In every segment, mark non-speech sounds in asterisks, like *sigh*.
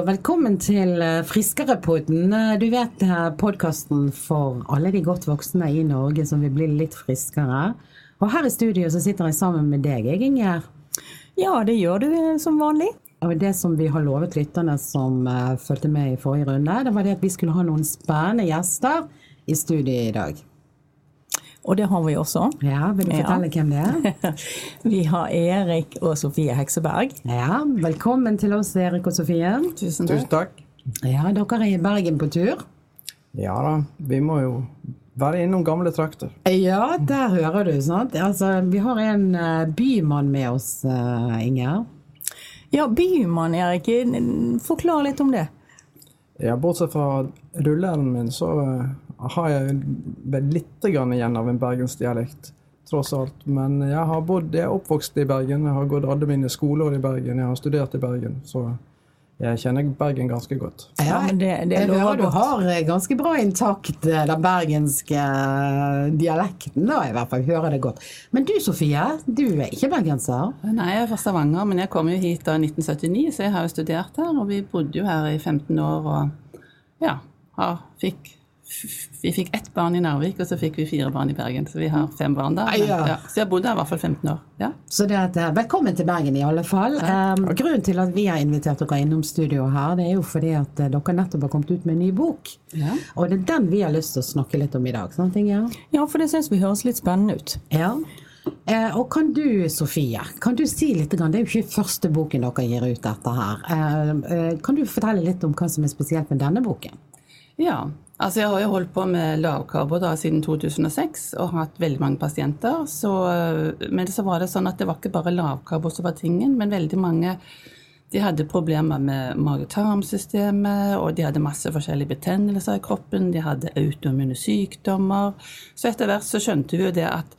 og velkommen til eh, Friskerepodden. Eh, Du vet podkasten for alle de godt voksne i Norge som vil bli litt friskere. Og her i studio så sitter jeg sammen med deg, jeg, Inger. Ja, det gjør du eh, som vanlig. Og det som vi har lovet lytterne som fulgte med i forrige runde, det var det at vi skulle ha noen spennende gjester i studiet i dag. Og det har vi også. Ja, Vil du Ja. fortelle hvem det er? *laughs* Vi har Erik og Sofie Hekseberg. Ja, Velkommen til oss, Erik og Sofie. Tusen Tusen takk. Ja, Dere er i Bergen på tur. Ja da, vi må jo være innom gamle trakter. Ja, der hører du. sant? Altså, Vi har en eh, bymann med oss, eh, Inger. Ja, Bymann, Erik. Forklar litt om det. Ja, Bortsett fra rulleren min, så eh, har jeg litt grann igjen av en bergensdialekt. Tross alt. Men jeg har bodd, jeg er oppvokst i Bergen, jeg har gått alle mine skoleår i Bergen, jeg har studert i Bergen. Så jeg kjenner Bergen ganske godt. Ja, men det, det jeg hører du har eh, ganske bra intakt eh, den bergenske eh, dialekten, da i hvert fall. Hører det godt. Men du Sofie, du er ikke bergenser? Nei, jeg er fra Stavanger, men jeg kom jo hit da i 1979, så jeg har jo studert her. Og vi bodde jo her i 15 år og ja, fikk, vi fikk ett barn i Narvik, og så fikk vi fire barn i Bergen. Så vi har fem barn der. Men, Ja. ja, så jeg har bodd her i hvert fall 15 år. Ja. Så det at, eh, velkommen til Bergen i alle fall. Um, grunnen til at vi har invitert dere innom studio her, det er jo fordi at eh, dere nettopp har kommet ut med en ny bok. Ja. Og det er den vi har lyst til å snakke litt om i dag. sant Inger? Ja, for det syns vi høres litt spennende ut. Ja. Eh, og kan du, Sofie, kan du si litt, grann, det er jo ikke første boken dere gir ut dette her. Eh, eh, kan du fortelle litt om hva som er spesielt med denne boken? Ja, altså jeg har jo holdt på med lavkarbo da siden 2006 og hatt veldig mange pasienter. Så, men så var det sånn at det var ikke bare lavkarbo som var tingen, men veldig mange de hadde problemer med mage-tarmsystemet, og de hadde masse forskjellige betennelser i kroppen. De hadde autoimmune sykdommer. Så etter hvert så skjønte vi jo det at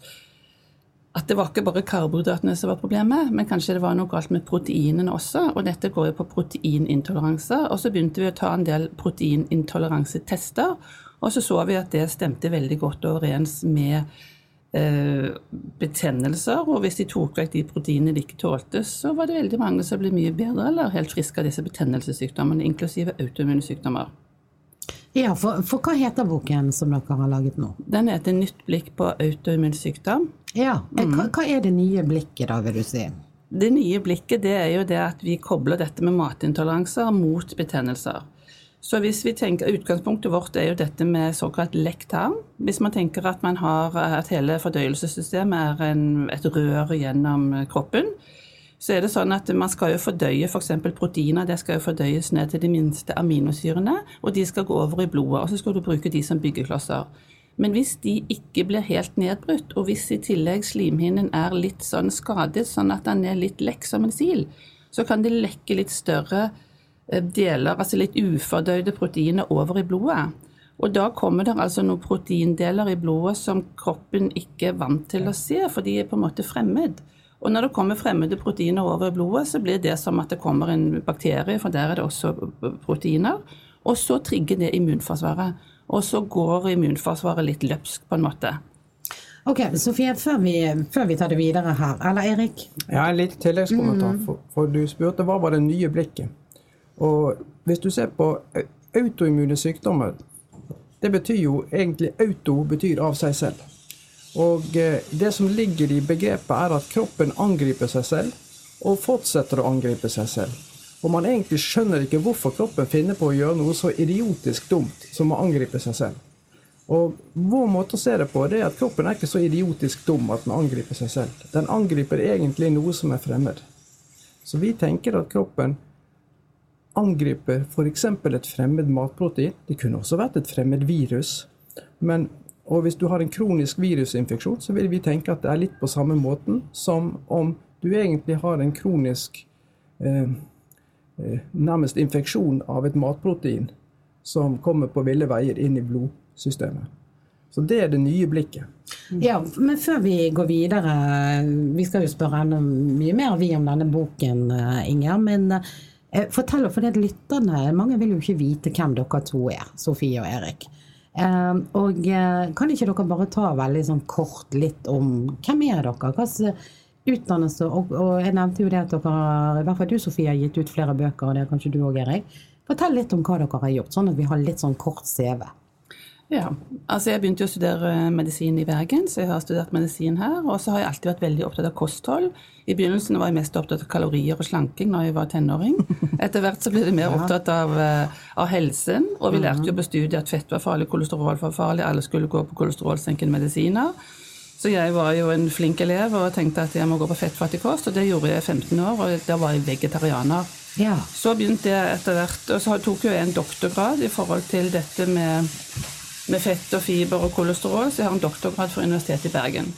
at det var ikke bare karbohydratene som var problemet, men kanskje det var noe galt med proteinene også. Og dette går jo på proteinintoleranse. Og så begynte vi å ta en del proteinintoleransetester, og så så vi at det stemte veldig godt overens med eh, betennelser. Og hvis de tok vekk de proteinene de ikke tålte, så var det veldig mange som ble mye bedre eller helt friske av disse betennelsessykdommene, inklusive autoimmune sykdommer. Ja, for, for hva heter boken som dere har laget nå? Den heter 'Nytt blikk på autoimmun sykdom'. Ja, eh, hva, hva er det nye blikket da, vil du si? Det nye blikket det er jo det at vi kobler dette med matintoleranser mot betennelser. Så hvis vi tenker, Utgangspunktet vårt er jo dette med såkalt lekk tarm. Hvis man tenker at man har at hele fordøyelsessystemet er en, et rør gjennom kroppen, så er det sånn at man skal jo fordøye f.eks. For proteiner. Det skal jo fordøyes ned til de minste aminosyrene, og de skal gå over i blodet. Og så skal du bruke de som byggeklosser. Men hvis de ikke blir helt nedbrutt, og hvis i tillegg slimhinnen er litt sånn skadet, sånn at den er litt lekk som en sil, så kan det lekke litt større eh, deler, altså litt ufordøyde proteiner, over i blodet. Og da kommer det altså noen proteindeler i blodet som kroppen ikke er vant til å se, for de er på en måte fremmed. Og når det kommer fremmede proteiner over i blodet, så blir det som at det kommer en bakterie, for der er det også proteiner. Og så trigger det immunforsvaret. Og så går immunforsvaret litt løpsk, på en måte. Ok, Sofie, før vi, før vi tar det videre her, eller Erik? Ja, En liten tilleggskommentar, for, for du spurte hva var det nye blikket. Og hvis du ser på au- autoimmune sykdommer, det betyr jo egentlig auto betyr av seg selv. Og det som ligger i begrepet er at kroppen angriper seg selv og fortsetter å angripe seg selv. Og man egentlig skjønner ikke hvorfor kroppen finner på å gjøre noe så idiotisk dumt som å angripe seg selv. Og vår måte å se det på, det er at kroppen er ikke så idiotisk dum at den angriper seg selv. Den angriper egentlig noe som er fremmed. Så vi tenker at kroppen angriper f.eks. et fremmed matprotein. Det kunne også vært et fremmed virus. Men, og hvis du har en kronisk virusinfeksjon, så vil vi tenke at det er litt på samme måten som om du egentlig har en kronisk eh, nærmest infeksjon av et matprotein som kommer på ville veier inn i blodsystemet. Så det er det nye blikket. Ja, men før vi går videre, vi skal jo spørre enda mye mer vi om denne boken, eh, Inger. Men eh, fortell for det lytterne, mange vil jo ikke vite hvem dere to er, Sofie og Erik. Eh, og eh, kan ikke dere bare ta veldig sånn kort litt om hvem er dere? Hva utdannelse og, og jeg nevnte jo det at dere, i hvert fall du Sofie, har gitt ut flere bøker, og det er kanskje du òg, Erik. Fortell litt om hva dere har gjort, sånn at vi har litt sånn kort CV. Ja, altså Jeg begynte jo å studere medisin i Bergen, så jeg har studert medisin her. Og så har jeg alltid vært veldig opptatt av kosthold. I begynnelsen var jeg mest opptatt av kalorier og slanking når jeg var tenåring. Etter hvert så ble jeg mer opptatt av, eh, av helsen, og vi lærte jo på studiet at fett var farlig, kolesterol var farlig, alle skulle gå på kolesterolsenkende medisiner. Så jeg var jo en flink elev og tenkte at jeg må gå på fettfattig kost, og det gjorde jeg i 15 år, og da var jeg vegetarianer. Ja. Så begynte jeg etter hvert, og så tok jeg en doktorgrad i forhold til dette med, med fett og fiber og kolesterol, så jeg har en doktorgrad fra Universitetet i Bergen.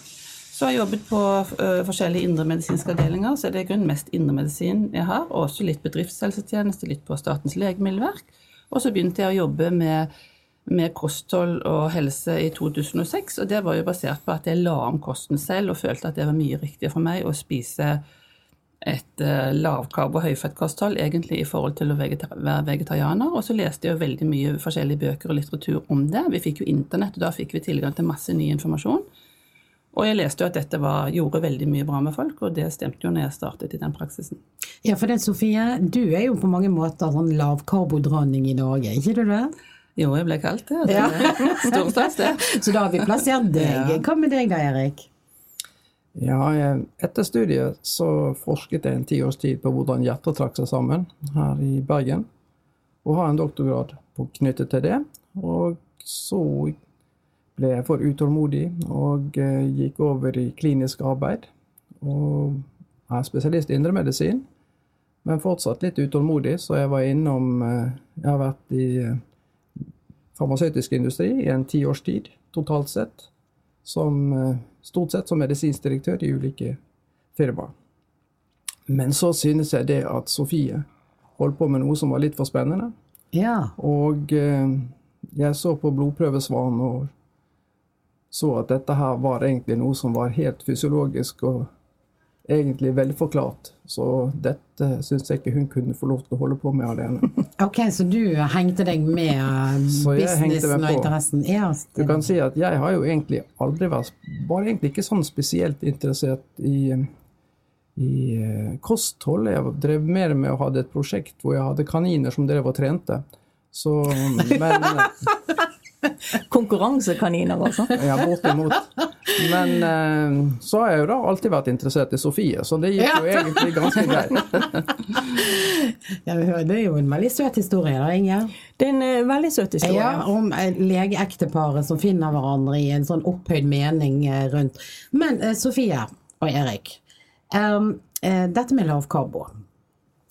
Så har jeg jobbet på uh, forskjellige indremedisinske avdelinger, så det er i grunnen mest indremedisin jeg har, og også litt bedriftshelsetjeneste, litt på Statens legemiddelverk. Og så begynte jeg å jobbe med, med kosthold og helse i 2006, og det var jo basert på at jeg la om kosten selv og følte at det var mye riktigere for meg å spise et uh, lavkarbo- og høyfettkosthold egentlig i forhold til å være vegetarianer. Og så leste jeg jo veldig mye forskjellige bøker og litteratur om det. Vi fikk jo internett, og da fikk vi tilgang til masse ny informasjon. Og jeg leste jo at dette var, gjorde veldig mye bra med folk, og det stemte jo når jeg startet i den praksisen. Ja, for det, Sofie, du er jo på mange måter en lavkarbodronning i Norge, ikke du det? Jo, jeg ble kalt det. Ja. *laughs* Stor stas, det. Så da har vi plassert deg. Hva med deg da, Erik? Ja, etter studiet så forsket jeg en ti års tid på hvordan hjertet trakk seg sammen her i Bergen. Og har en doktorgrad på, knyttet til det. Og så ble jeg for utålmodig og eh, gikk over i klinisk arbeid. Og er spesialist i indremedisin, men fortsatt litt utålmodig, så jeg var innom eh, Jeg har vært i eh, farmasøytisk industri i en tiårs tid totalt sett. Som, eh, stort sett som medisinsk direktør i ulike firmaer. Men så synes jeg det at Sofie holdt på med noe som var litt for spennende. Ja. Og eh, jeg så på blodprøvesvanen og så at dette her var egentlig noe som var helt fysiologisk og egentlig velforklart. Så dette syns jeg ikke hun kunne få lov til å holde på med alene. *laughs* Ok, så du hengte deg med businessen og interessen? Ja, Du kan si at jeg har jo egentlig aldri vært Var egentlig ikke sånn spesielt interessert i, i eh, kosthold. Jeg drev mer med å ha et prosjekt hvor jeg hadde kaniner som drev og trente. Så, *laughs* men *laughs* Konkurransekaniner, altså. Ja, bortimot. Men eh, så har jeg jo da alltid vært interessert i Sofie, så det gikk jo egentlig ganske greit. *laughs* Ja, det er jo en veldig søt historie da, Inger. Det er en eh, veldig søt historie. Ja, om eh, legeekteparet som finner hverandre i en sånn opphøyd mening eh, rundt. Men eh, Sofie og Erik, um, eh, dette med lavkarbo.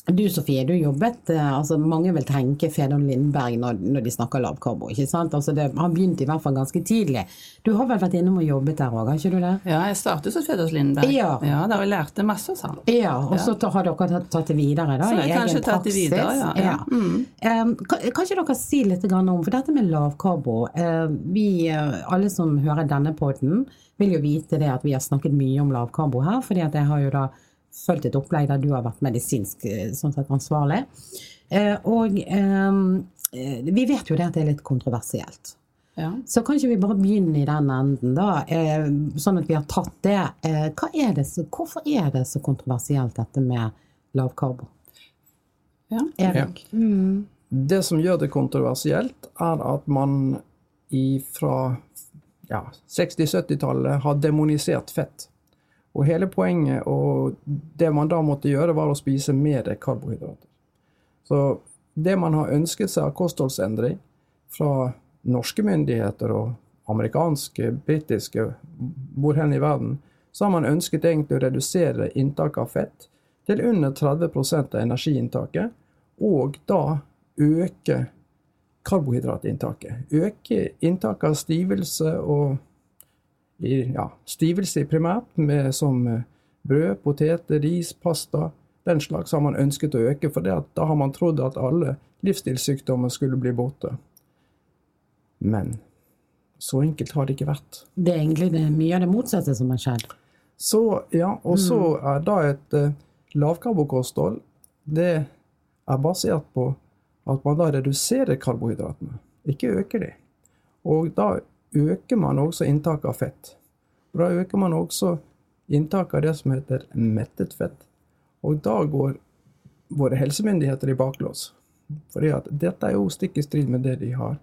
Du Sofie, du jobbet eh, altså Mange vil tenke Fedon Lindberg når, når de snakker lavkarbo. ikke sant? Altså det har begynt i hvert fall ganske tidlig. Du har vel vært innom og jobbet der òg, har ikke du det? Ja, jeg startet hos Fedon Lindberg. Ja. ja Der jeg lærte masse hos ham. Ja, og så har dere tatt, det videre da, Så jeg i egen tatt det videre, ja, ja. Mm. Em, kan, kan ikke dere si litt om, for dette med lavkarbo, eh, vi, eh, alle som hører denne podden, vil jo vite det at vi har snakket mye om lavkarbo her, fordi at jeg har jo da fulgt et opplegg der du har vært medisinsk eh, sånn sett ansvarlig. Eh, og eh, vi vet jo det at det er litt kontroversielt. Ja. Så kan ikke vi bare begynne i den enden, da, sånn at vi har tatt det. Hva er det så, hvorfor er det så kontroversielt, dette med lavkarbo? Ja. Erik? Det som gjør det kontroversielt, er at man fra ja, 60-70-tallet har demonisert fett. Og hele poenget og det man da måtte gjøre, var å spise mer karbohydrater. Så det man har ønsket seg av kostholdsendring fra norske myndigheter og amerikanske, britiske, hvor hen i verden, så har man ønsket egentlig å redusere inntaket av fett til under 30% av energiinntaket, og da øke karbohydratinntaket. Øke inntaket av stivelse og ja, stivelse primært, med, som eh, brød, poteter, ris, pasta. Den slags har man ønsket å øke, for da har man trodd at alle livsstilssykdommer skulle bli borte. Men så enkelt har det ikke vært. Det er egentlig det, mye av det motsatte som har skjedd. Så, ja, og så er da et uh, lavkarbokosthold Det er basert på at man da reduserer karbohydratene, ikke øker de. Og da øker man også inntaket av fett. Og da øker man også inntaket av det som heter mettet fett. Og da går våre helsemyndigheter i baklås. Fordi at dette er jo stikk i strid med det de har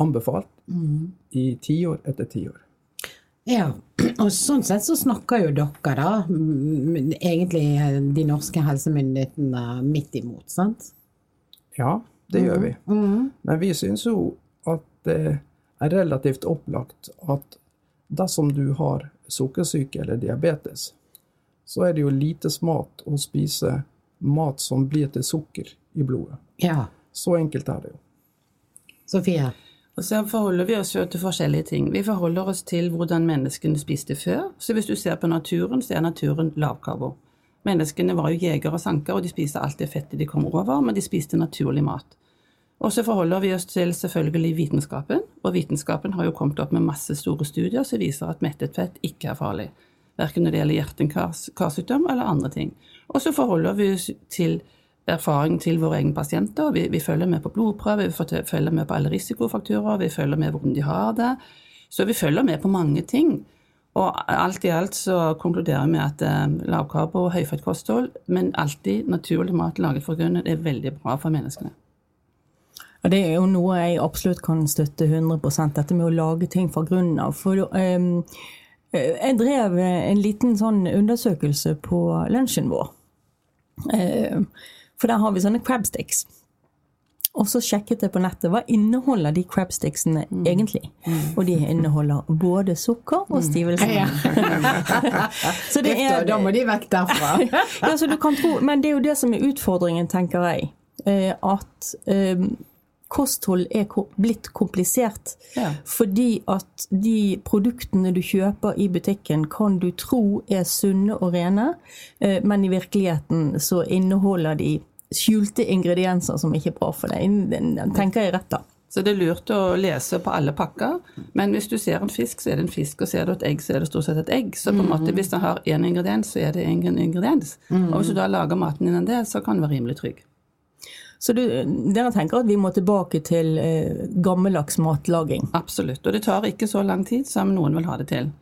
anbefalt i tiår etter tiår. Ja, og sånn sett så snakker jo dere da, mm, egentlig de norske helsemyndighetene midt imot, sant? Ja, det gjør vi. Men vi syns jo at det er relativt opplagt at dersom du har sukkersyke eller diabetes, så er det jo lite smart å spise mat som blir til sukker i blodet. Ja. Så enkelt er det jo. Sofie? Og så forholder vi oss jo til forskjellige ting. Vi forholder oss til hvordan menneskene spiste før. Så hvis du ser på naturen, så er naturen lavkarbo. Menneskene var jo jegere og sankere, og de spiste alt det fettet de kom over, men de spiste naturlig mat. Og så forholder vi oss til selvfølgelig vitenskapen, og vitenskapen har jo kommet opp med masse store studier som viser at mettet fett ikke er farlig. Verken når det gjelder hjerte-karsykdom eller andre ting. Og så forholder vi oss til erfaring til våre egne pasienter. Vi, vi følger med på blodprøver, vi følger med på alle risikofaktorer, vi følger med hvordan de har det. Så vi følger med på mange ting. Og alt i alt så konkluderer vi at eh, lavkarbo og høyfettkosthold, men alltid naturlig mat laget fra grunnen, er veldig bra for menneskene. Og Det er jo noe jeg absolutt kan støtte 100 dette med å lage ting fra grunnen av. For um, jeg drev en liten sånn undersøkelse på lunsjen vår. Um, for der har vi sånne crabsticks. Og så sjekket jeg på nettet hva inneholder de crabsticksene mm. egentlig. Mm. Og de inneholder både sukker og mm. stivelse. Ja. *laughs* så det er, da må de vekk derfra. *laughs* ja, så du kan tro, men det er jo det som er utfordringen, tenker jeg. Eh, at um, kosthold er blitt komplisert. Ja. Fordi at de produktene du kjøper i butikken, kan du tro er sunne og rene, eh, men i virkeligheten så inneholder de skjulte ingredienser som ikke er bra for deg. Tenker jeg rett da. Så det er lurt å lese på alle pakker. Men hvis du ser en fisk, så er det en fisk. Og ser du et egg, så er det stort sett et egg. Så på en måte, hvis den har én ingrediens, så er det én ingrediens. Og hvis du da lager maten innen det, så kan du være rimelig trygg. Så du, dere tenker at vi må tilbake til eh, gammeldags matlaging? Absolutt. Og det tar ikke så lang tid som noen vil ha det til.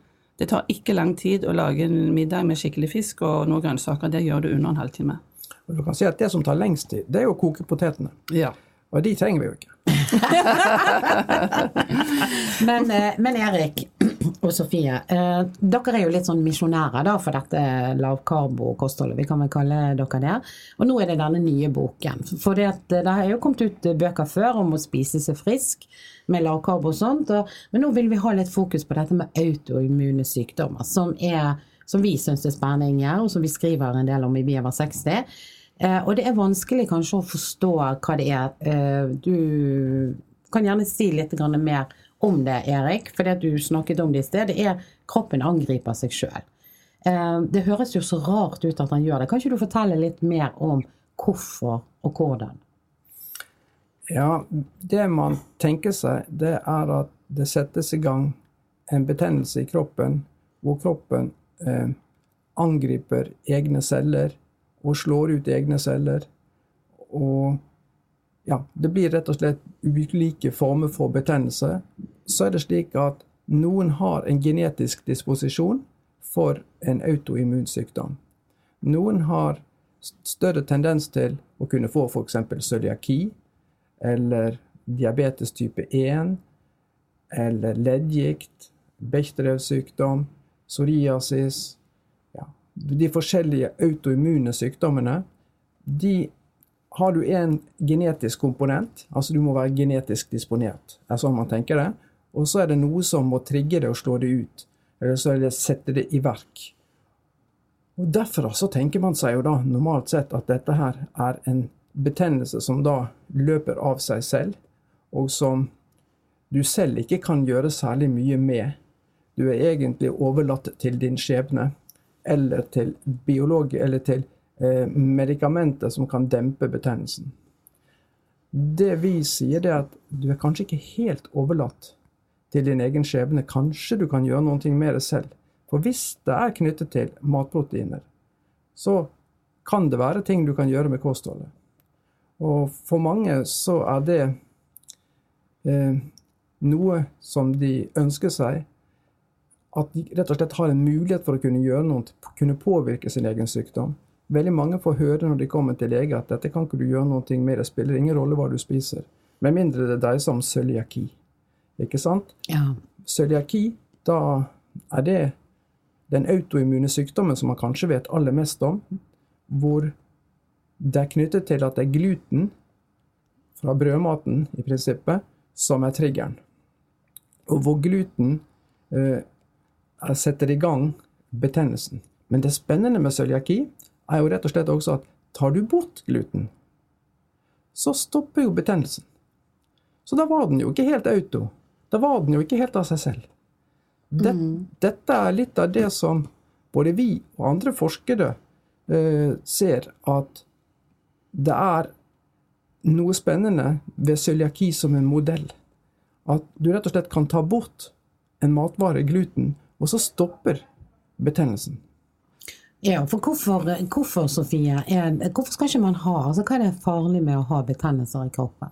Det tar ikke lang tid å lage en middag med skikkelig fisk og noen grønnsaker. Det gjør du under en halvtime. Og du kan si at Det som tar lengst tid, det er jo å koke potetene. Ja. Og de trenger vi jo ikke. *laughs* *laughs* men, eh, men, Erik og Sofie, eh, dere er jo litt sånn misjonærer da, for dette lavkarbo-kostholdet. Vi kan vel kalle dere det. Og nå er det denne nye boken. For det, det har jo kommet ut bøker før om å spise seg frisk med lavkarbo og sånt. Og, men nå vil vi ha litt fokus på dette med autoimmune sykdommer, som er som vi syns er spennende, og som vi skriver en del om i Biever 60. Eh, og det er vanskelig kanskje å forstå hva det er. Eh, du kan gjerne si litt mer om det, Erik, for det du snakket om det i sted. Det er kroppen angriper seg sjøl. Eh, det høres jo så rart ut at han gjør det. Kan ikke du fortelle litt mer om hvorfor og hvordan? Ja, det man tenker seg, det er at det settes i gang en betennelse i kroppen hvor kroppen eh, angriper egne celler og slår ut egne celler. Og ja, det blir rett og slett ulike former for betennelse. Så er det slik at noen har en genetisk disposisjon for en autoimmun sykdom. Noen har større tendens til å kunne få f.eks. cøliaki, eller diabetes type 1, eller leddgikt, Bechdrevs sykdom, psoriasis ja, De forskjellige autoimmune sykdommene, de har du en genetisk komponent, altså du må være genetisk disponert. er sånn man tenker det. Og så er det noe som må trigge det og slå det ut. Eller så er det sette det i verk. Og Derfra så tenker man seg jo da normalt sett at dette her er en betennelse som da løper av seg selv, og som du selv ikke kan gjøre særlig mye med. Du er egentlig overlatt til din skjebne, eller til biolog, eller til eh, medikamenter som kan dempe betennelsen. Det vi sier, er at du er kanskje ikke helt overlatt til din egen skjebne. Kanskje du kan gjøre noe med det selv. For hvis det er knyttet til matproteiner, så kan det være ting du kan gjøre med kostholdet. Og for mange så er det eh, noe som de ønsker seg, at de rett og slett har en mulighet for å kunne gjøre noe, kunne påvirke sin egen sykdom. veldig mange får høre når de kommer til lege at dette kan ikke du gjøre noe med, det spiller ingen rolle hva du spiser. Med mindre det dreier seg om cøliaki. Ikke sant? Ja. Cøliaki, da er det den autoimmune sykdommen som man kanskje vet aller mest om, hvor det er knyttet til at det er gluten fra brødmaten i prinsippet som er triggeren. Og hvor gluten eh, setter i gang betennelsen. Men det spennende med cøliaki er jo rett og slett også at tar du bort gluten, så stopper jo betennelsen. Så da var den jo ikke helt auto. Da var den jo ikke helt av seg selv. Det, mm. Dette er litt av det som både vi og andre forskere eh, ser at det er noe spennende ved cøliaki som en modell. At du rett og slett kan ta bort en matvare, gluten, og så stopper betennelsen. Ja, for hvorfor, hvorfor Sofie, er, hvorfor skal ikke man ha altså Hva er det farlig med å ha betennelser i kroppen?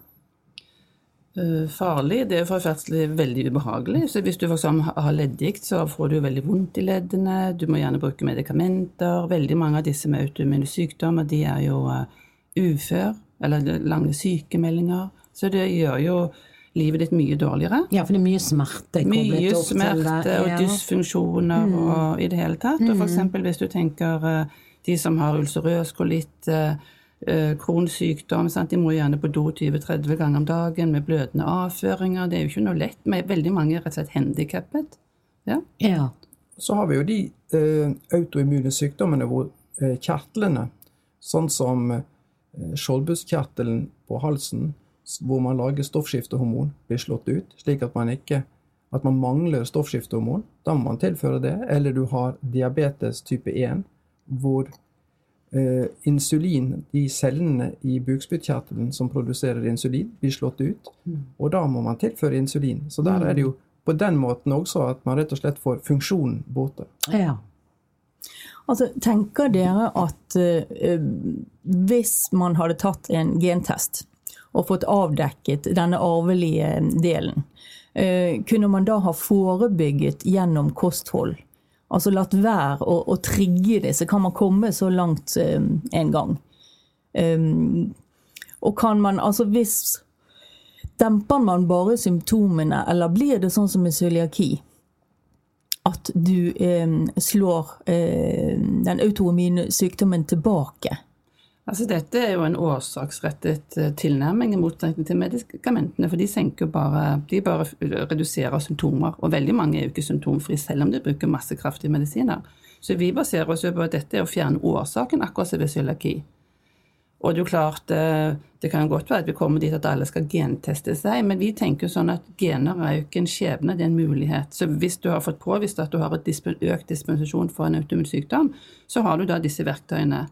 Uh, farlig? Det er for det veldig ubehagelig. Så hvis du f.eks. har leddgikt, så får du veldig vondt i leddene. Du må gjerne bruke medikamenter. Veldig mange av disse med autoimmune sykdommer de er jo uh, ufør, eller lange sykemeldinger. Så det gjør jo livet ditt mye dårligere. Ja, for det er mye smerte Mye smerte og dysfunksjoner mm. og i det hele tatt. Og f.eks. Mm. hvis du tenker eh, de som har ulcerøs kolitt, kronsykdom, sant? de må gjerne på do 20-30 ganger om dagen med blødende avføringer. Det er jo ikke noe lett. Men veldig mange er rett og slett handikappet. Ja. ja. Så har vi jo de eh, autoimmune sykdommene hvor eh, kjertlene, sånn som eh, skjoldbruskkjertelen på halsen, hvor man lager stoffskiftehormon, blir slått ut, slik at man ikke at man mangler stoffskiftehormon. Da må man tilføre det. Eller du har diabetes type 1, hvor eh, insulin, de cellene i bukspyttkjertelen som produserer insulin, blir slått ut. Mm. Og da må man tilføre insulin. Så der er det jo på den måten også at man rett og slett får funksjonen borte. Ja. Altså, tenker dere at uh, hvis man hadde tatt en gentest og fått avdekket denne arvelige delen. Eh, kunne man da ha forebygget gjennom kosthold? Altså latt være å, å trigge det, så kan man komme så langt um, en gang. Um, og kan man altså hvis Demper man bare symptomene, eller blir det sånn som med cøliaki? At du um, slår eh, den autoimmune sykdommen tilbake? Altså Dette er jo en årsaksrettet eh, tilnærming i motsetning til medikamentene. For de, bare, de bare reduserer symptomer. Og veldig mange er jo ikke symptomfrie selv om de bruker masse kraftige medisiner. Så vi baserer oss jo på at dette er å fjerne årsaken, akkurat som ved cøliaki. Og det er jo klart, eh, det kan godt være at vi kommer dit at alle skal genteste seg, men vi tenker sånn at gener er jo ikke en skjebne, det er en mulighet. Så hvis du har fått påvist at du har et økt dispensasjon for en autoimmun sykdom, så har du da disse verktøyene.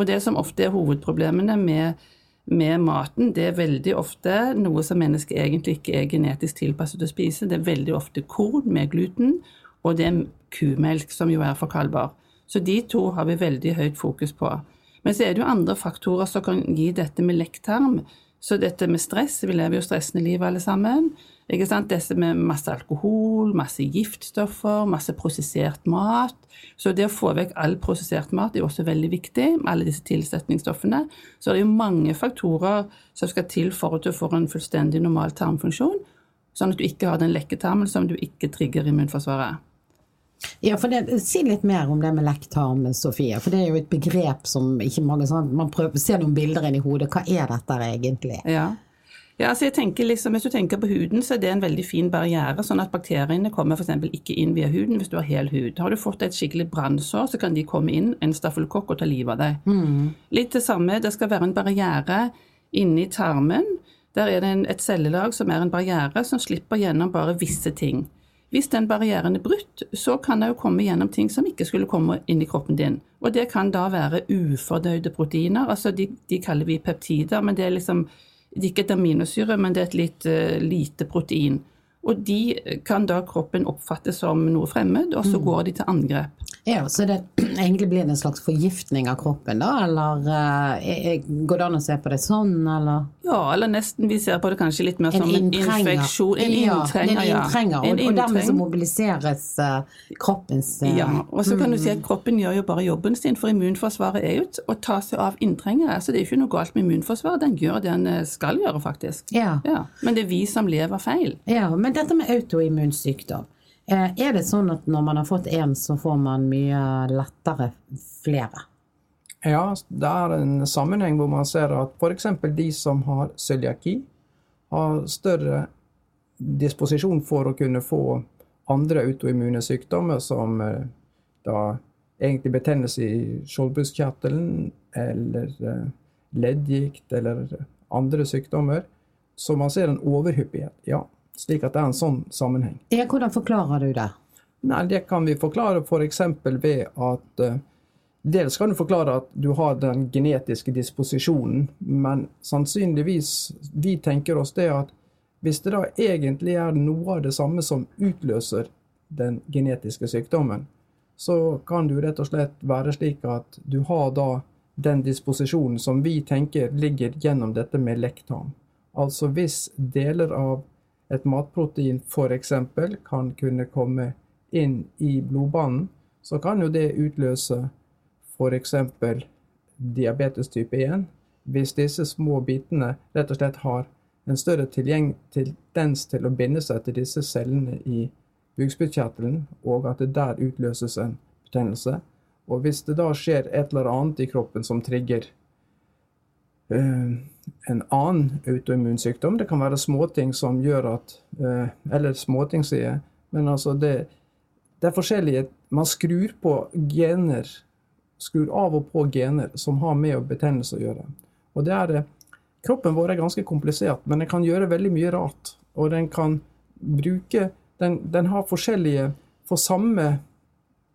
Og det som ofte er hovedproblemene med, med maten, det er veldig ofte noe som mennesket egentlig ikke er genetisk tilpasset å spise. Det er veldig ofte korn med gluten, og det er kumelk, som jo er forkalbar. Så de to har vi veldig høyt fokus på. Men så er det jo andre faktorer som kan gi dette med lekktarm. Så dette med stress, vi lever jo stressende liv alle sammen. Ikke sant? Dette med masse alkohol, masse giftstoffer, masse prosessert mat. Så det å få vekk all prosessert mat er også veldig viktig, med alle disse tilsetningsstoffene. Så det er jo mange faktorer som skal til for at du får en fullstendig normal tarmfunksjon, sånn at du ikke har den lekketarmen som du ikke trigger immunforsvaret. Ja, for det, Si litt mer om det med lekktarm, Sofie. For det er jo et begrep som ikke mange sånn, Man prøver, ser noen bilder inn i hodet. Hva er dette egentlig? Ja. Ja, altså jeg tenker liksom, Hvis du tenker på huden, så er det en veldig fin barriere, sånn at bakteriene kommer f.eks. ikke inn via huden hvis du har hel hud. Har du fått et skikkelig brannsår, så kan de komme inn, en staffelkokk, og ta livet av deg. Mm. Litt det samme, det skal være en barriere inni tarmen. Der er det en, et cellelag som er en barriere som slipper gjennom bare visse ting. Hvis den barrieren er brutt, så kan det jo komme gjennom ting som ikke skulle komme inn i kroppen din. Og det kan da være ufordøyde proteiner. altså De, de kaller vi peptider, men det er liksom det er ikke et aminosyre, men det er et litt uh, lite protein. Og de kan da kroppen oppfatte som noe fremmed, og så mm. går de til angrep. Ja, Så det *clears throat* egentlig blir det en slags forgiftning av kroppen, da? Eller uh, går det an å se på det sånn, eller? Ja, eller nesten. Vi ser på det kanskje litt mer som en, en infeksjon. En ja, inntrenger. En inntrenger, ja. og, og dermed så mobiliseres uh, kroppens uh, Ja, og så kan du si at kroppen gjør jo bare jobben sin, for immunforsvaret er jo å ta seg av inntrengere. Så det er jo ikke noe galt med immunforsvaret, den gjør det den skal gjøre, faktisk. Ja. ja. Men det er vi som lever feil. Ja, men dette med autoimmunsykdom. Eh, er det sånn at når man har fått én, så får man mye lettere flere? Ja, det er en sammenheng hvor man ser at f.eks. de som har cøliaki, har større disposisjon for å kunne få andre autoimmune sykdommer, som eh, da egentlig betennelse i skjoldbruskkjertelen eller eh, leddgikt eller andre sykdommer. Så man ser en overhyppighet, ja. Slik at det er en sånn sammenheng. Ja, hvordan forklarer du det? Nei, Det kan vi forklare f.eks. For ved at uh, Dels kan du forklare at du har den genetiske disposisjonen, men sannsynligvis Vi tenker oss det at hvis det da egentlig er noe av det samme som utløser den genetiske sykdommen, så kan det jo rett og slett være slik at du har da den disposisjonen som vi tenker ligger gjennom dette med lekktarm. Altså hvis deler av et matprotein f.eks. kan kunne komme inn i blodbanen, så kan jo det utløse f.eks. diabetes type 1. Hvis disse små bitene rett og slett har en større tendens til å binde seg til disse cellene i bukspyttkjertelen, og at det der utløses en betennelse. Og hvis det da skjer et eller annet i kroppen som trigger uh, en annen autoimmunsykdom. Det kan være småting som gjør at eh, Eller småting, sier jeg. Men altså det, det er forskjellige Man skrur på gener. Skrur av og på gener som har med betennelse å gjøre. Og det er det. Kroppen vår er ganske komplisert, men den kan gjøre veldig mye rart. Og den kan bruke Den, den har forskjellige For samme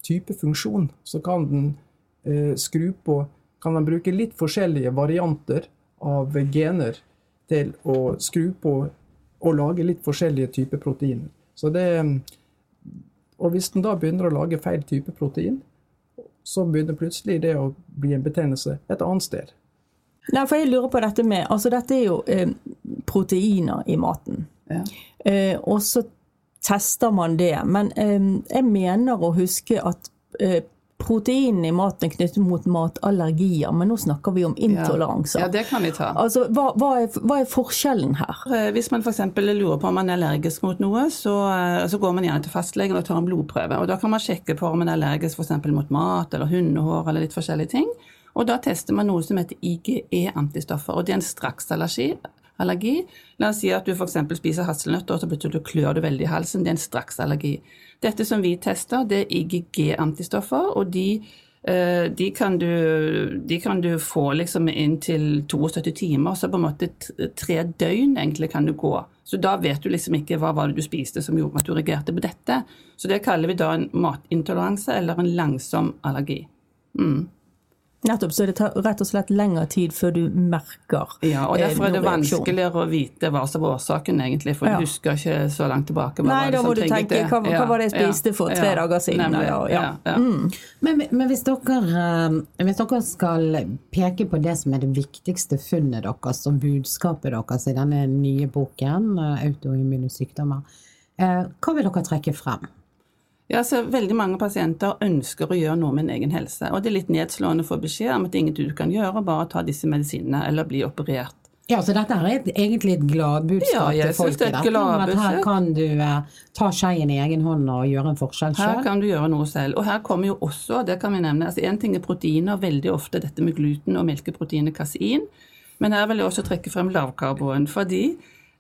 type funksjon så kan den eh, skru på Kan den bruke litt forskjellige varianter av gener til å skru på og lage litt forskjellige typer proteiner. Så det, og hvis den da begynner å lage feil type protein, så begynner plutselig det å bli en betennelse et annet sted. Nei, for jeg lurer på dette med Altså, dette er jo eh, proteiner i maten. Ja. Eh, og så tester man det. Men eh, jeg mener å huske at proteinene i maten knyttet mot matallergier, men nå snakker vi om intoleranser. Ja, ja det kan vi ta. Altså, hva, hva, er, hva er, forskjellen her? Eh, hvis man f.eks. lurer på om man er allergisk mot noe, så, eh, så, går man gjerne til fastlegen og tar en blodprøve. og Da kan man sjekke på om man er allergisk f.eks. mot mat eller hundehår eller litt forskjellige ting. Og Da tester man noe som heter IGE-antistoffer. og Det er en straksallergi. Allergi. La oss si at du f.eks. spiser hasselnøtter og så plutselig klør du veldig i halsen. Det er en straksallergi. Dette som vi tester, det er IGG-antistoffer, og de, eh, de, kan du, de, kan du, få liksom inntil 72 timer, så på en måte tre døgn egentlig kan du gå. Så da vet du liksom ikke hva var det du spiste som gjorde at du reagerte på dette. Så det kaller vi da en matintoleranse eller en langsom allergi. Mm. Nettopp, så det tar rett og slett lengre tid før du merker Ja, og derfor er det vanskeligere å vite hva som var årsaken, egentlig, for ja. du husker ikke så langt tilbake. Nei, da må du tenke hva, hva, var det jeg spiste ja, for tre ja, dager siden? Nemlig, mm. men, men, hvis, dere, eh, hvis dere skal peke på det som er det viktigste funnet deres og budskapet deres i denne nye boken, eh, 'Autoimmune sykdommer', eh, hva vil dere trekke frem? Ja, så Veldig mange pasienter ønsker å gjøre noe med en egen helse. og Det er litt nedslående å få beskjed om at det er ingenting du kan gjøre, bare ta disse medisinene eller bli operert. Ja, så dette er et, egentlig et gladbudskap ja, til folket? Dette, at her kan du eh, ta skeien i egen hånd og gjøre en forskjell selv? Her kan du gjøre noe selv. Og her kommer jo også, det kan vi nevne, altså en ting er proteiner, veldig ofte dette med gluten og melkeproteinet kasein. Men her vil jeg også trekke frem lavkarboen. fordi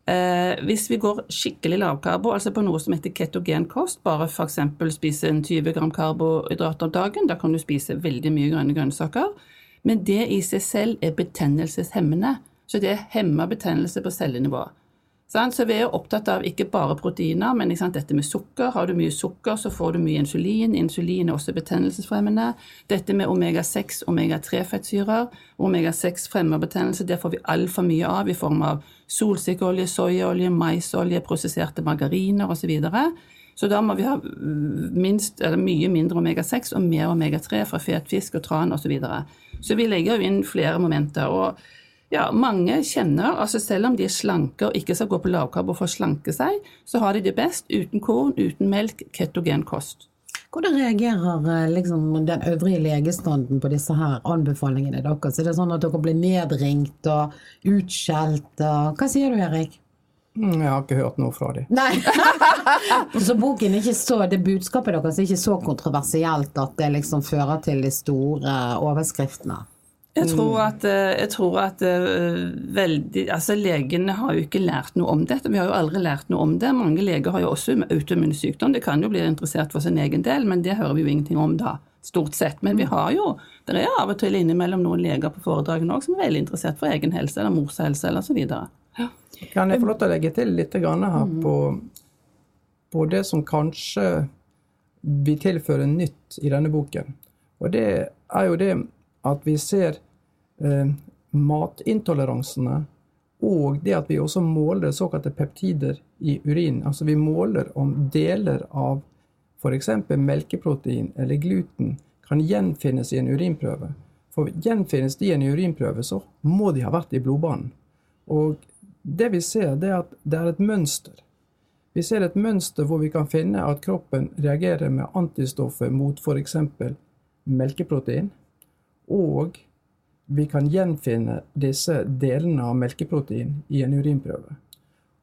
Eh, hvis vi går skikkelig lavkarbo, altså på noe som heter ketogenkost, bare f.eks. spise en 20 gram karbohydrater om dagen, da kan du spise veldig mye grønne grønnsaker. Men det i seg selv er betennelseshemmende. Så det hemmer betennelse på cellenivå. Så vi er opptatt av ikke bare proteiner, men dette med sukker. Har du mye sukker, så får du mye insulin. Insulin er også betennelsesfremmende. Dette med omega-6, omega-3-fettsyrer. Omega-6 fremmer betennelse. Det får vi altfor mye av i form av solsikkeolje, soyaolje, maisolje, prosesserte margariner osv. Så så da må vi ha minst, mye mindre omega-6 og mer omega-3 fra fet fisk og tran osv. Så, videre. så vi legger jo inn flere momenter. og ja, mange kjenner, altså selv om de er slanke og ikke skal gå på lavkarbo for å slanke seg, så har de det best uten korn, uten melk, ketogen kost. Hvordan reagerer eh, liksom, den øvrige legestanden på disse her anbefalingene deres? Er det sånn at dere blir nedringt og utskjelt? Hva sier du, Erik? Mm, jeg har ikke hørt noe fra dem. Nei. *laughs* så boken ikke så, det budskapet deres er ikke så kontroversielt at det liksom fører til de store overskriftene? Jeg tror at, eh, jeg tror at eh, veldig, altså Legene har jo ikke lært noe om dette. Vi har jo aldri lært noe om det. Mange leger har jo også autoimmun sykdom. Det kan jo bli interessert for sin egen del, men det hører vi jo ingenting om da. Stort sett. Men vi har jo, det er av og til innimellom noen leger på foredragene òg som er veldig interessert for egen helse eller mors helse eller så videre. Ja. Kan jeg få lov til å legge til litt her på, på det som kanskje vi tilfører nytt i denne boken? Og det er jo det at vi ser eh, matintoleransene og det at vi også måler såkalte peptider i urin. Altså vi måler om deler av f.eks. melkeprotein eller gluten kan gjenfinnes i en urinprøve. For gjenfinnes de i en urinprøve, så må de ha vært i blodbanen. Og det vi ser, det er at det er et mønster. Vi ser et mønster hvor vi kan finne at kroppen reagerer med antistoffer mot f.eks. melkeprotein. Og vi kan gjenfinne disse delene av melkeprotein i en urinprøve.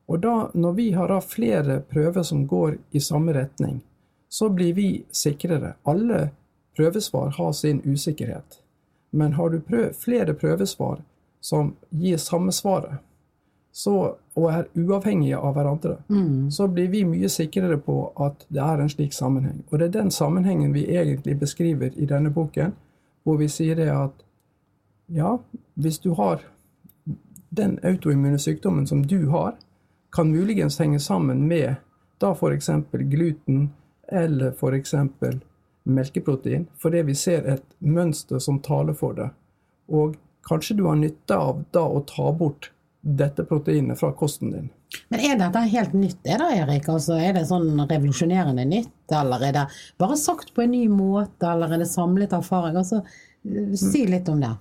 Og da, når vi har flere prøver som går i samme retning, så blir vi sikrere. Alle prøvesvar har sin usikkerhet. Men har du prøv, flere prøvesvar som gir samme svaret, så, og er uavhengige av hverandre, mm. så blir vi mye sikrere på at det er en slik sammenheng. Og det er den sammenhengen vi egentlig beskriver i denne boken, hvor vi sier det at ja, hvis du har den autoimmune sykdommen som du har, kan muligens henge sammen med da f.eks. gluten eller f.eks. melkeprotein, fordi vi ser et mønster som taler for det. Og kanskje du har nytte av da å ta bort dette proteinet fra kosten din. Men er dette helt nytt, er det, Erik? Altså, er det sånn revolusjonerende nytt, eller er det bare sagt på en ny måte, eller er det samlet erfaring? Altså, si litt om det.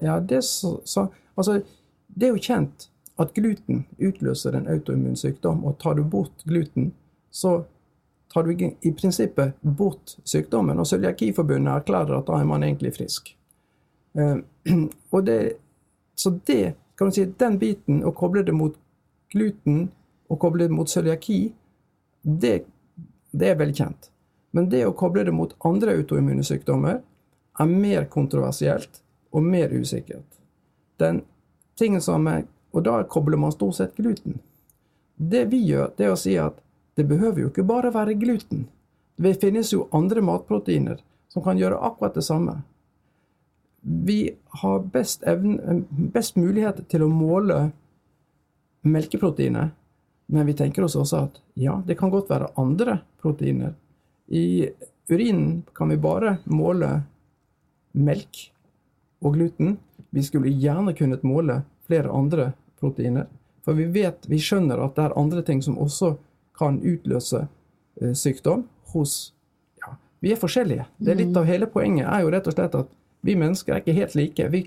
Ja, det, så, så, altså, det er jo kjent at gluten utløser en autoimmun sykdom, og tar du bort gluten, så tar du i prinsippet bort sykdommen. Og Cøliakiforbundet erklærer at da er man egentlig frisk. Uh, *clears throat* og det, så det, kan du si, den biten, å koble det mot gluten og koble det mot cøliaki, det, det er velkjent. Men det å koble det mot andre autoimmune sykdommer er mer kontroversielt og mer usikkert. Den tingen som er, Og da kobler man stort sett gluten. Det vi gjør, det er å si at det behøver jo ikke bare være gluten. Det finnes jo andre matproteiner som kan gjøre akkurat det samme. Vi har best, evne, best mulighet til å måle melkeproteinet, men vi tenker oss også at ja, det kan godt være andre proteiner. I urinen kan vi bare måle melk og gluten. Vi skulle gjerne kunnet måle flere andre proteiner. For vi vet, vi skjønner at det er andre ting som også kan utløse eh, sykdom hos Ja, vi er forskjellige. Det er Litt av hele poenget er jo rett og slett at vi mennesker er ikke helt like. Vi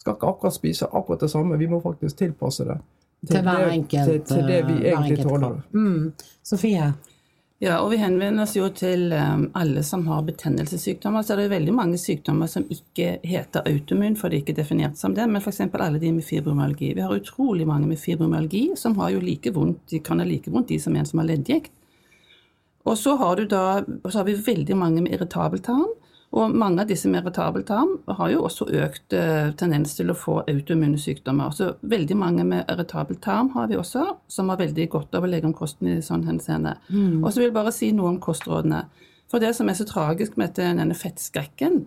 skal ikke akkurat spise akkurat det samme, vi må faktisk tilpasse det til, til, hver enkelt, til, til det vi eh, egentlig tåler. Mm. Sofie? Ja, og vi henvender oss jo til um, alle som har betennelsessykdommer. Så det er veldig mange sykdommer som ikke heter automun, for det er ikke definert som det. Men f.eks. alle de med fibromyalgi. Vi har utrolig mange med fibromyalgi som like vondt, kan ha like vondt de som en som har leddgikt. Og så har, da, så har vi veldig mange med irritabel tarm. Og mange av disse med irritabel tarm har jo også økt eh, tendens til å få autoimmune sykdommer. Så veldig mange med irritabel tarm har vi også, som har veldig godt av å legge om kosten i sånn henseende. Mm. Og så vil jeg bare si noe om kostrådene. For det som er så tragisk med denne fettskrekken,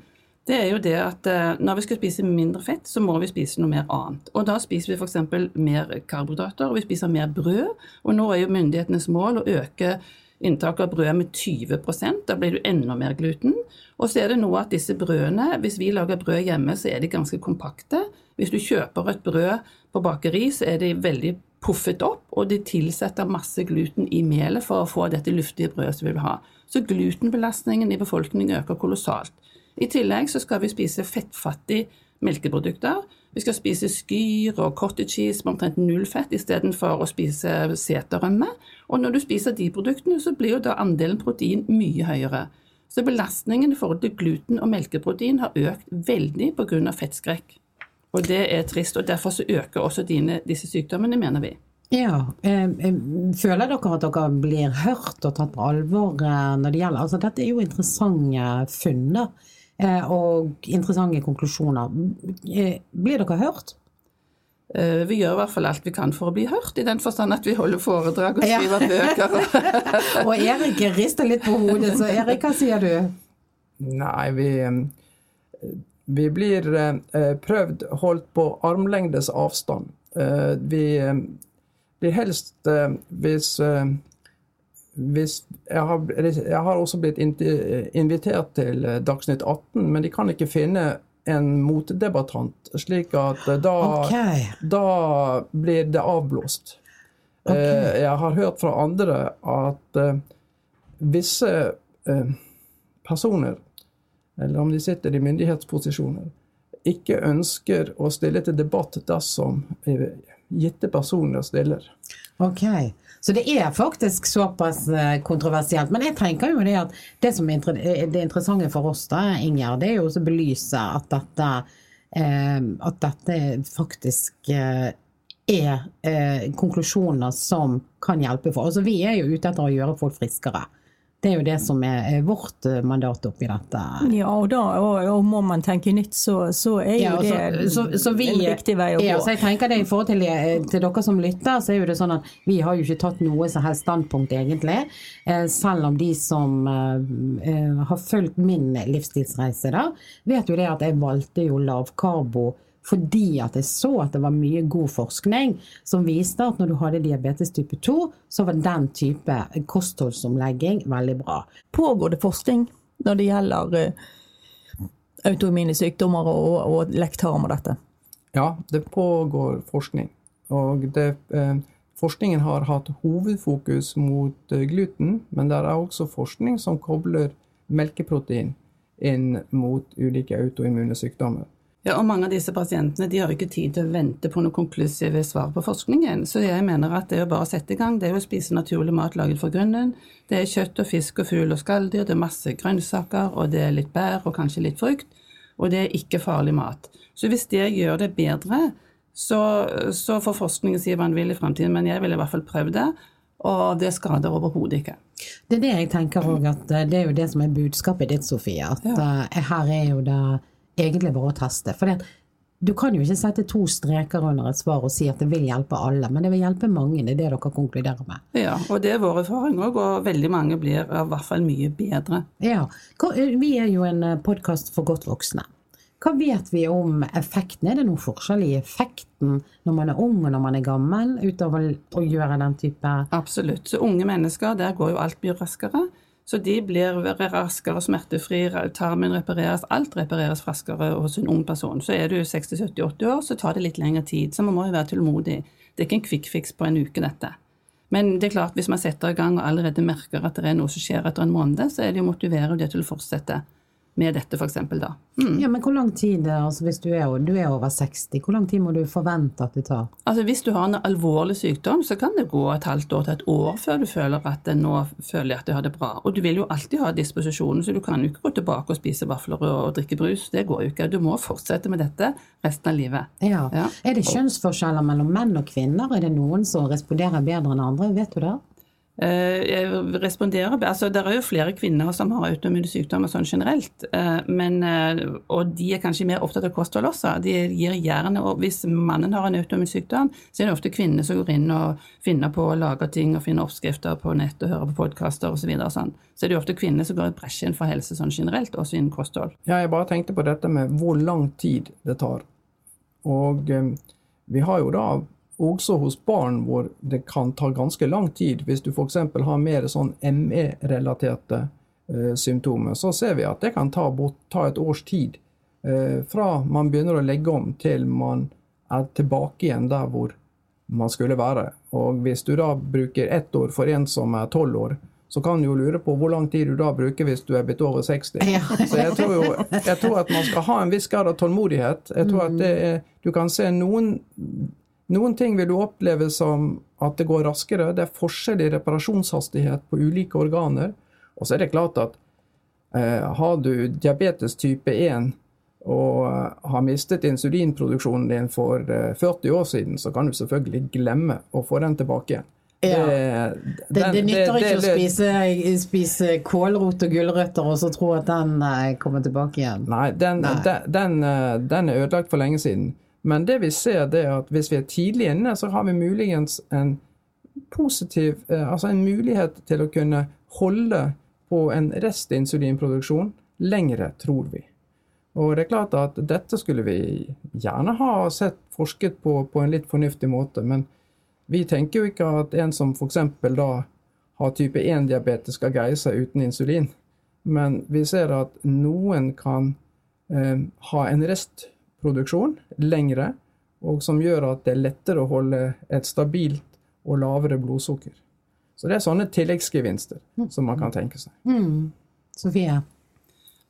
det er jo det at eh, når vi skal spise mindre fett, så må vi spise noe mer annet. Og da spiser vi f.eks. mer karbohydrater, og vi spiser mer brød. Og nå er jo myndighetenes mål å øke inntaket av brød med 20% Da blir du enda mer gluten. Og så er det noe at disse brødene, hvis vi lager brød hjemme, så er de ganske kompakte. Hvis du kjøper et brød På bakeri så er de veldig puffet opp, og de tilsetter masse gluten i melet for å få dette luftige brødet som vi vil ha. Så glutenbelastningen i befolkningen øker kolossalt. I tillegg så skal vi spise fettfattige melkeprodukter. Vi skal spise skyr og cottage cheese med omtrent null fett istedenfor å spise seterrømme. Og når du spiser de produktene, så blir jo da andelen protein mye høyere. Så belastningen i forhold til gluten og melkeprotein har økt veldig pga. fettskrekk. Og det er trist, og derfor så øker også dine, disse sykdommene, mener vi. Ja, eh, eh, Føler dere at dere blir hørt og tatt på alvor eh, når det gjelder altså Dette er jo interessante funn og interessante konklusjoner. Blir dere hørt? Vi gjør i hvert fall alt vi kan for å bli hørt, i den forstand at vi holder foredrag og skriver ja. bøker. *laughs* og Erik rister litt på hodet, så Erik, hva sier du? Nei, vi vi blir eh, prøvd holdt på armlengdes avstand. Eh, vi blir helst eh, hvis hvis jeg har, jeg har, også blitt invitert til Dagsnytt 18, men de kan ikke finne en motdebattant, slik at da, okay. da blir det avblåst. Okay. Jeg har hørt fra andre at visse personer eller om de sitter i myndighetsposisjoner, ikke ønsker å stille til debatt dersom gitte personer stiller. Ok, Så det er faktisk såpass eh, kontroversielt. Men jeg tenker jo det at det som er det interessante for oss, da, Inger, det er jo å belyse at dette, eh, at dette faktisk eh, er konklusjoner som kan hjelpe for. Altså, vi er jo ute etter å gjøre folk friskere. Det er jo det som er vårt eh, mandat oppi dette. Ja, og, da, og, og må man tenke nytt, så, så er jo ja, det så, så vi, en viktig vei å gå. ja. Så jeg tenker det I forhold til, eh, til, dere som lytter, så er jo det sånn at vi har jo ikke tatt noe som helst standpunkt, egentlig. Eh, selv om de som har fulgt min livsstilsreise, da, vet jo det at jeg valgte jo lavkarbo fordi at jeg så at det var mye god forskning som viste at når du hadde diabetes type 2, så var den type kostholdsomlegging veldig bra. Pågår det forskning når det gjelder uh, autoimmune sykdommer og, og lektarm og dette? Ja, det pågår forskning. Og det, eh, forskningen har hatt hovedfokus mot eh, gluten, men det er også forskning som kobler melkeprotein inn mot ulike autoimmune sykdommer. Ja, og Mange av disse pasientene de har ikke tid til å vente på noen konklusive svar på forskningen. Så jeg mener at det er jo bare å sette i gang. Det er å spise naturlig mat laget fra grunnen. Det er kjøtt og fisk og fugl og skalldyr, det er masse grønnsaker, og det er litt bær og kanskje litt frukt. Og det er ikke farlig mat. Så hvis det gjør det bedre, så, så får forskningen si hva den vil i fremtiden, men jeg ville i hvert fall prøvd det. Og det skader overhodet ikke. Det er det jeg tenker òg, at det er jo det som er budskapet ditt, Sofie. At ja. uh, her er jo det egentlig bare å teste. For du kan jo ikke sette to streker under et svar og si at det vil hjelpe alle, men det vil hjelpe mange. Det er det dere konkluderer med. Ja, og det er vår erfaring òg, og veldig mange blir i hvert fall mye bedre. Ja, Vi er jo en eh, podkast for godt voksne. Hva vet vi om effekten? Er det noen forskjell i effekten når man er ung og når man er gammel, utover å gjøre den type Absolutt. Så unge mennesker, der går jo alt mye raskere. Så de blir raskere smertefri, tarmen repareres, alt repareres raskere hos en ung person. Så er du 60-70-80 år, så tar det litt lengre tid. Så man må jo være tålmodig. Det er ikke en kvikkfiks på en uke, dette. Men det er klart, hvis man setter i gang og allerede merker at det er noe som skjer etter en måned, så er det jo motivere det til å fortsette med dette, f.eks. da. Mm. Ja, Men hvor lang tid, altså hvis du er, du er, over 60, hvor lang tid må du forvente at det tar? Altså Hvis du har en alvorlig sykdom, så kan det gå et halvt år til et år før du føler at nå føler jeg at jeg har det bra. Og du vil jo alltid ha disposisjonen, så du kan jo ikke gå tilbake og spise vafler og drikke brus. Det går jo ikke. Du må fortsette med dette resten av livet. Ja. ja. Er det kjønnsforskjeller mellom menn og kvinner? Er det noen som responderer bedre enn andre? Vet du det? Eh, jeg responderer, altså Det er jo flere kvinner som har autoimmune sykdommer sånn generelt. Eh, men, eh, og de er kanskje mer opptatt av kosthold også. De gir gjerne, og Hvis mannen har en autoimmun sykdom, så er det ofte kvinner som går inn og finner på å lage ting og finner oppskrifter på nett og hører på podkaster osv. Så, videre, sånn. så er det jo ofte kvinner som går i bresjen for helse sånn generelt, også innen kosthold. Ja, jeg bare tenkte på dette med hvor lang tid det tar. Og vi har jo da også hos barn hvor det kan ta ganske lang tid. Hvis du f.eks. har mer sånn ME-relaterte eh, symptomer, så ser vi at det kan ta, ta et års tid. Eh, fra man begynner å legge om til man er tilbake igjen der hvor man skulle være. Og hvis du da bruker ett år for en som er tolv år, så kan du jo lure på hvor lang tid du da bruker hvis du er blitt over 60. Ja. Så jeg tror jo jeg tror at man skal ha en viss grad av tålmodighet. Jeg tror at det er, Du kan se noen noen ting vil du oppleve som at det går raskere. Det er forskjell i reparasjonshastighet på ulike organer. Og så er det klart at eh, har du diabetes type 1 og eh, har mistet insulinproduksjonen din for eh, 40 år siden, så kan du selvfølgelig glemme å få den tilbake igjen. Ja. Det, Det, det den- nytter det- ikke å spise, spise kålrot og gulrøtter og så tro at den eh, kommer tilbake igjen. Nei, den, Nei. Den, den, eh, den er ødelagt for lenge siden. Men det vi ser, det er at hvis vi er tidlig inne, så har vi muligens en positiv eh, Altså en mulighet til å kunne holde på en restinsulinproduksjon lengre, tror vi. Og det er klart at dette skulle vi gjerne ha sett forsket på på en litt fornuftig måte, men vi tenker jo ikke at en som f.eks. da har type 1-diabetes skal greie seg uten insulin. Men vi ser at noen kan eh, ha en restproduksjon lengre, og som gjør at det er lettere å holde et stabilt og lavere blodsukker. Så det er sånne tilleggsgevinster som man kan tenke seg. Mm. Sofie?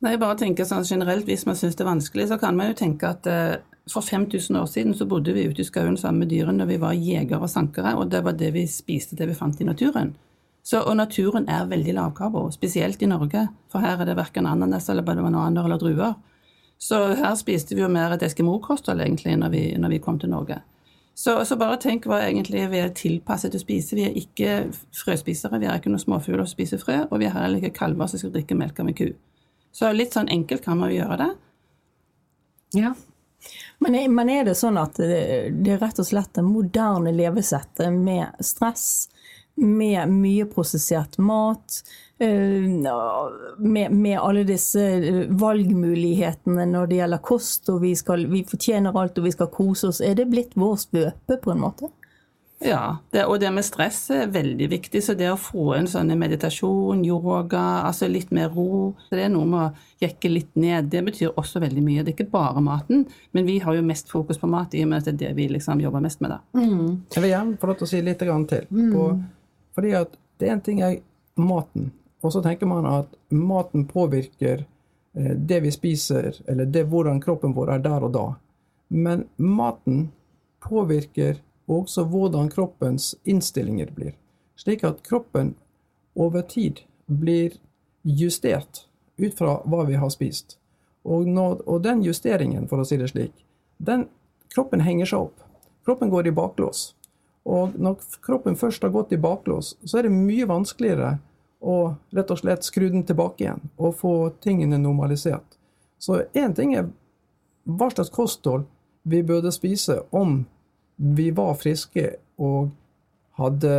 Nei, bare tenker sånn generelt, Hvis man syns det er vanskelig, så kan man jo tenke at eh, for 5000 år siden så bodde vi ute i skauen sammen med dyrene, og vi var jegere og sankere, og det var det vi spiste, det vi fant i naturen. Så, og naturen er veldig lavkarbo, spesielt i Norge, for her er det verken ananas eller bananer eller druer. Så her spiste vi jo mer et eskimo-kosthold egentlig når vi, når vi kom til Norge. Så, så bare tenk hva egentlig vi er tilpasset til å spise. Vi er ikke frøspisere, vi er ikke noen småfugler som spiser frø, og vi er heller ikke kalver som skal drikke melk av en ku. Så litt sånn enkelt kan man jo gjøre det. Ja. Men men er det sånn at det, det er rett og slett det moderne levesettet med stress, med mye prosessert mat, eh, med, med alle disse eh, valgmulighetene når det gjelder kost, og vi, skal, vi fortjener alt og vi skal kose oss, er det blitt vår svøpe på en måte? Ja, det, og det med stress er veldig viktig. Så det å få en sånn meditasjon, yoga, altså litt mer ro Det er noe med å jekke litt ned. Det betyr også veldig mye. Det er ikke bare maten, men vi har jo mest fokus på mat i og med at det er det vi liksom jobber mest med. da. Jeg vil gjerne få lov til å si litt grann til. På, fordi at det er en ting er maten, og så tenker man at maten påvirker eh, det vi spiser, eller det hvordan kroppen vår er der og da. Men maten påvirker også hvordan kroppens innstillinger blir. Slik at kroppen over tid blir justert ut fra hva vi har spist. Og, når, og den justeringen, for å si det slik, den kroppen henger seg opp. Kroppen går i baklås. Og når kroppen først har gått i baklås, så er det mye vanskeligere å rett og slett skru den tilbake igjen og få tingene normalisert. Så én ting er hva slags kosthold vi burde spise om vi var friske og hadde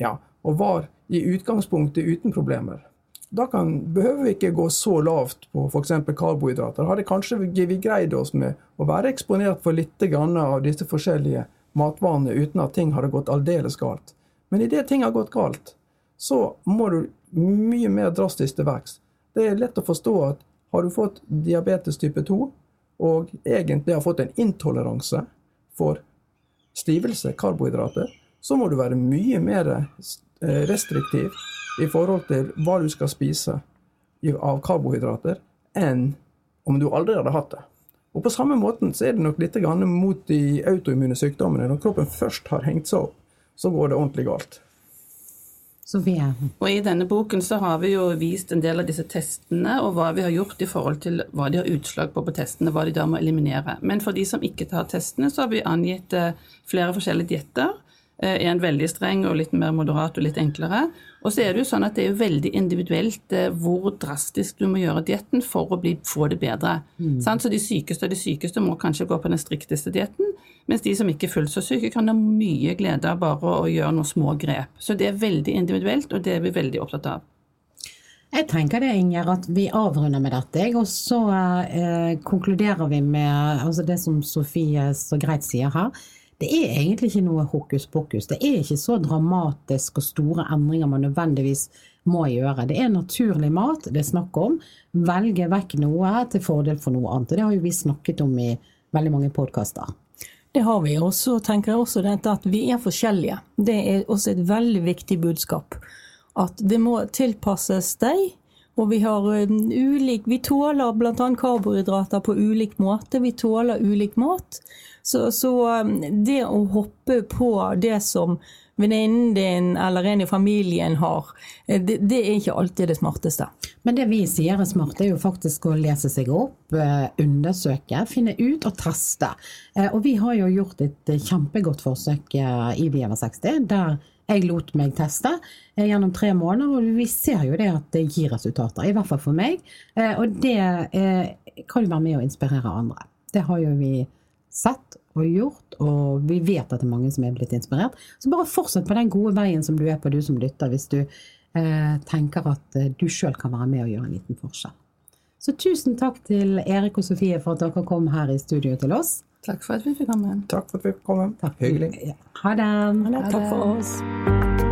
Ja, og var i utgangspunktet uten problemer. Da kan, behøver vi ikke gå så lavt på f.eks. karbohydrater. Hadde kanskje vi greid oss med å være eksponert for litt av disse forskjellige matvanene uten at ting hadde gått aldeles galt. Men idet ting har gått galt, så må du mye mer drastisk til verks. Det er lett å forstå at har du fått diabetes type 2 og egentlig har fått en intoleranse for stivelse, karbohydrater, så må du være mye mer eh, restriktiv i forhold til hva du skal spise av karbohydrater, enn om du aldri hadde hatt det. Og På samme måten så er det nok litt grann mot de autoimmune sykdommene. Når kroppen først har hengt seg opp, så går det ordentlig galt. Sofie? Og I denne boken så har vi jo vist en del av disse testene, og hva vi har gjort i forhold til hva de har utslag på på testene, hva de da må eliminere. Men for de som ikke tar testene, så har vi angitt eh, flere forskjellige dietter. Eh, En veldig streng og litt mer moderat og litt enklere. Og så er det jo sånn at det er veldig individuelt eh, hvor drastisk du må gjøre dietten for å bli, få det bedre. Sant? Så de sykeste av de sykeste må kanskje gå på den strikteste dietten, mens de som ikke er fullt så syke, kan ha mye glede av bare å gjøre noen små grep. Så det er veldig individuelt, og det er vi veldig opptatt av. Jeg tenker det, Inger, at vi avrunder med dette, og så eh, konkluderer vi med altså det som Sofie så greit sier her. Det er egentlig ikke noe hokus pokus. Det er ikke så dramatisk og store endringer man nødvendigvis må gjøre. Det er naturlig mat det er snakk om. Velge vekk noe til fordel for noe annet. Og det har jo vi snakket om i veldig mange podkaster. Det har vi. Og så tenker jeg også at vi er forskjellige. Det er også et veldig viktig budskap. At det må tilpasses deg. Og vi har um, ulik Vi tåler bl.a. karbohydrater på ulik måte. Vi tåler ulik mat. Så, så um, det å hoppe på det som venninnen din eller en i familien har, eh, det, det, er ikke alltid det smarteste. Men det vi sier er smart, er jo faktisk å lese seg opp, eh, undersøke, finne ut og teste. Eh, og vi har jo gjort et kjempegodt forsøk i Viva 60, der jeg lot meg teste gjennom tre måneder, og vi ser jo det at det gir resultater. I hvert fall for meg. Og det kan jo være med å inspirere andre. Det har jo vi sett og gjort, og vi vet at det er mange som er blitt inspirert. Så bare fortsett på den gode veien som du er på, du som lytter, hvis du eh, tenker at eh, du sjøl kan være med og gjøre en liten forskjell. Så tusen takk til Erik og Sofie for at dere kom her i studio til oss. Takk for at vi fikk komme. Takk for at vi fikk komme. Takk. Hyggelig. Ha det. Takk for oss.